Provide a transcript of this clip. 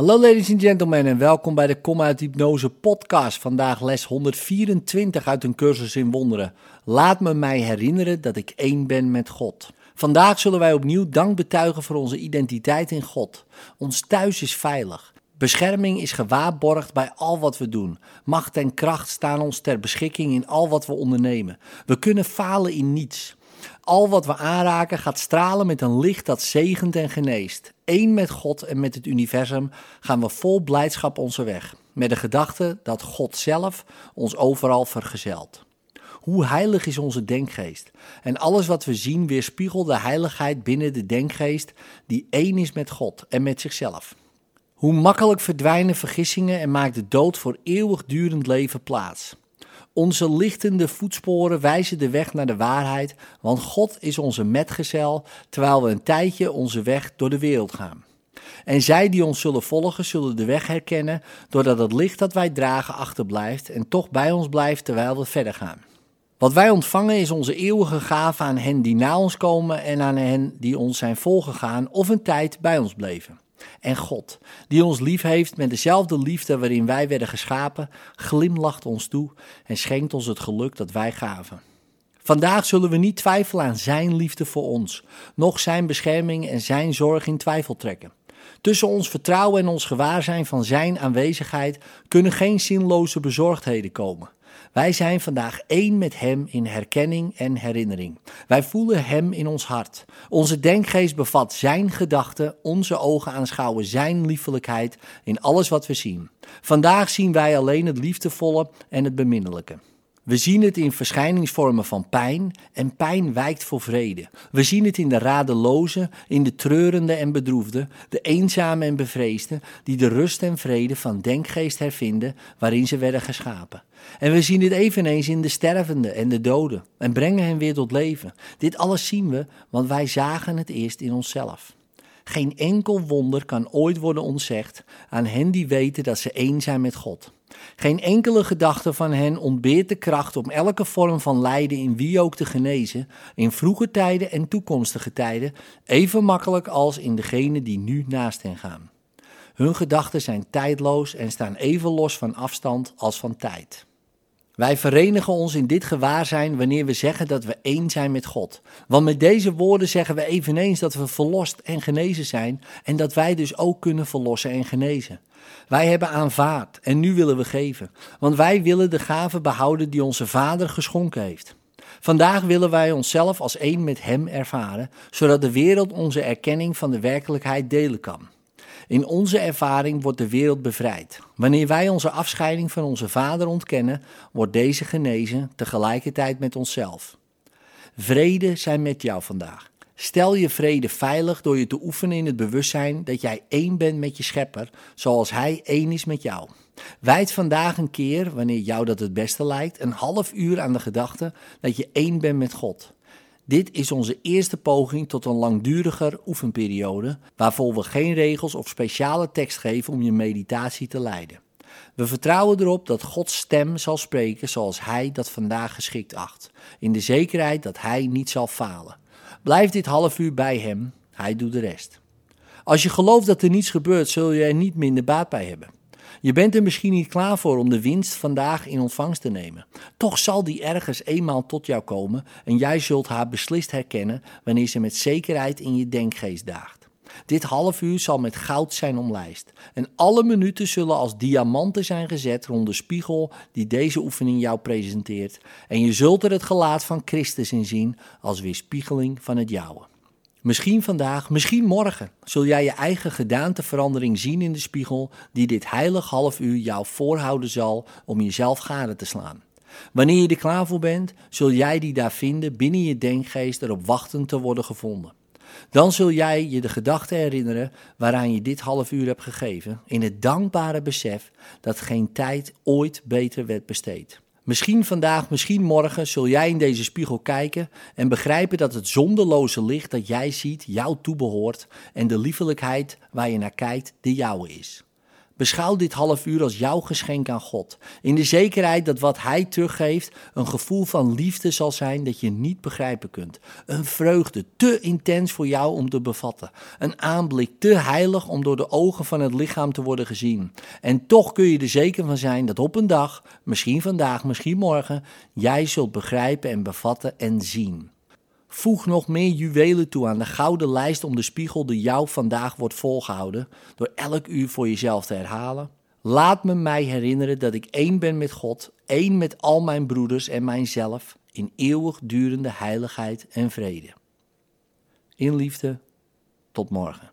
Hallo ladies and gentlemen en welkom bij de Kom uit Hypnose podcast. Vandaag les 124 uit een cursus in wonderen. Laat me mij herinneren dat ik één ben met God. Vandaag zullen wij opnieuw dank betuigen voor onze identiteit in God. Ons thuis is veilig. Bescherming is gewaarborgd bij al wat we doen. Macht en kracht staan ons ter beschikking in al wat we ondernemen. We kunnen falen in niets. Al wat we aanraken gaat stralen met een licht dat zegent en geneest. Eén met God en met het universum gaan we vol blijdschap onze weg. Met de gedachte dat God zelf ons overal vergezelt. Hoe heilig is onze denkgeest? En alles wat we zien weerspiegelt de heiligheid binnen de denkgeest die één is met God en met zichzelf. Hoe makkelijk verdwijnen vergissingen en maakt de dood voor eeuwigdurend leven plaats. Onze lichtende voetsporen wijzen de weg naar de waarheid, want God is onze metgezel, terwijl we een tijdje onze weg door de wereld gaan. En zij die ons zullen volgen, zullen de weg herkennen, doordat het licht dat wij dragen achterblijft en toch bij ons blijft terwijl we verder gaan. Wat wij ontvangen is onze eeuwige gave aan hen die na ons komen en aan hen die ons zijn volgegaan of een tijd bij ons bleven. En God, die ons lief heeft met dezelfde liefde waarin wij werden geschapen, glimlacht ons toe en schenkt ons het geluk dat wij gaven. Vandaag zullen we niet twijfelen aan Zijn liefde voor ons, noch Zijn bescherming en Zijn zorg in twijfel trekken. Tussen ons vertrouwen en ons gewaarzijn van Zijn aanwezigheid kunnen geen zinloze bezorgdheden komen. Wij zijn vandaag één met Hem in herkenning en herinnering. Wij voelen Hem in ons hart. Onze denkgeest bevat Zijn gedachten, onze ogen aanschouwen Zijn liefelijkheid in alles wat we zien. Vandaag zien wij alleen het liefdevolle en het beminnelijke. We zien het in verschijningsvormen van pijn en pijn wijkt voor vrede. We zien het in de radeloze, in de treurende en bedroefde, de eenzame en bevreesde, die de rust en vrede van denkgeest hervinden waarin ze werden geschapen. En we zien het eveneens in de stervende en de doden en brengen hen weer tot leven. Dit alles zien we, want wij zagen het eerst in onszelf. Geen enkel wonder kan ooit worden ontzegd aan hen die weten dat ze één zijn met God. Geen enkele gedachte van hen ontbeert de kracht om elke vorm van lijden in wie ook te genezen, in vroege tijden en toekomstige tijden, even makkelijk als in degene die nu naast hen gaan. Hun gedachten zijn tijdloos en staan even los van afstand als van tijd. Wij verenigen ons in dit gewaarzijn wanneer we zeggen dat we één zijn met God. Want met deze woorden zeggen we eveneens dat we verlost en genezen zijn en dat wij dus ook kunnen verlossen en genezen. Wij hebben aanvaard en nu willen we geven, want wij willen de gave behouden die onze Vader geschonken heeft. Vandaag willen wij onszelf als één met Hem ervaren, zodat de wereld onze erkenning van de werkelijkheid delen kan. In onze ervaring wordt de wereld bevrijd. Wanneer wij onze afscheiding van onze Vader ontkennen, wordt deze genezen tegelijkertijd met onszelf. Vrede zijn met jou vandaag. Stel je vrede veilig door je te oefenen in het bewustzijn dat jij één bent met je schepper, zoals hij één is met jou. Wijd vandaag een keer, wanneer jou dat het beste lijkt, een half uur aan de gedachte dat je één bent met God. Dit is onze eerste poging tot een langduriger oefenperiode, waarvoor we geen regels of speciale tekst geven om je meditatie te leiden. We vertrouwen erop dat Gods stem zal spreken zoals Hij dat vandaag geschikt acht, in de zekerheid dat Hij niet zal falen. Blijf dit half uur bij Hem, Hij doet de rest. Als je gelooft dat er niets gebeurt, zul je er niet minder baat bij hebben. Je bent er misschien niet klaar voor om de winst vandaag in ontvangst te nemen. Toch zal die ergens eenmaal tot jou komen en jij zult haar beslist herkennen wanneer ze met zekerheid in je denkgeest daagt. Dit half uur zal met goud zijn omlijst. En alle minuten zullen als diamanten zijn gezet rond de spiegel die deze oefening jou presenteert. En je zult er het gelaat van Christus in zien als weerspiegeling van het jouwe. Misschien vandaag, misschien morgen, zul jij je eigen gedaanteverandering zien in de spiegel die dit heilig half uur jou voorhouden zal om jezelf gade te slaan. Wanneer je er klaar voor bent, zul jij die daar vinden binnen je denkgeest erop wachten te worden gevonden. Dan zul jij je de gedachte herinneren waaraan je dit half uur hebt gegeven, in het dankbare besef dat geen tijd ooit beter werd besteed. Misschien vandaag, misschien morgen zul jij in deze spiegel kijken en begrijpen dat het zonderloze licht dat jij ziet jou toebehoort en de liefelijkheid waar je naar kijkt de jouwe is. Beschouw dit half uur als jouw geschenk aan God. In de zekerheid dat wat Hij teruggeeft een gevoel van liefde zal zijn dat je niet begrijpen kunt. Een vreugde te intens voor jou om te bevatten. Een aanblik te heilig om door de ogen van het lichaam te worden gezien. En toch kun je er zeker van zijn dat op een dag, misschien vandaag, misschien morgen, jij zult begrijpen en bevatten en zien. Voeg nog meer juwelen toe aan de gouden lijst om de spiegel die jou vandaag wordt volgehouden, door elk uur voor jezelf te herhalen. Laat me mij herinneren dat ik één ben met God, één met al mijn broeders en mijzelf, in eeuwigdurende heiligheid en vrede. In liefde, tot morgen.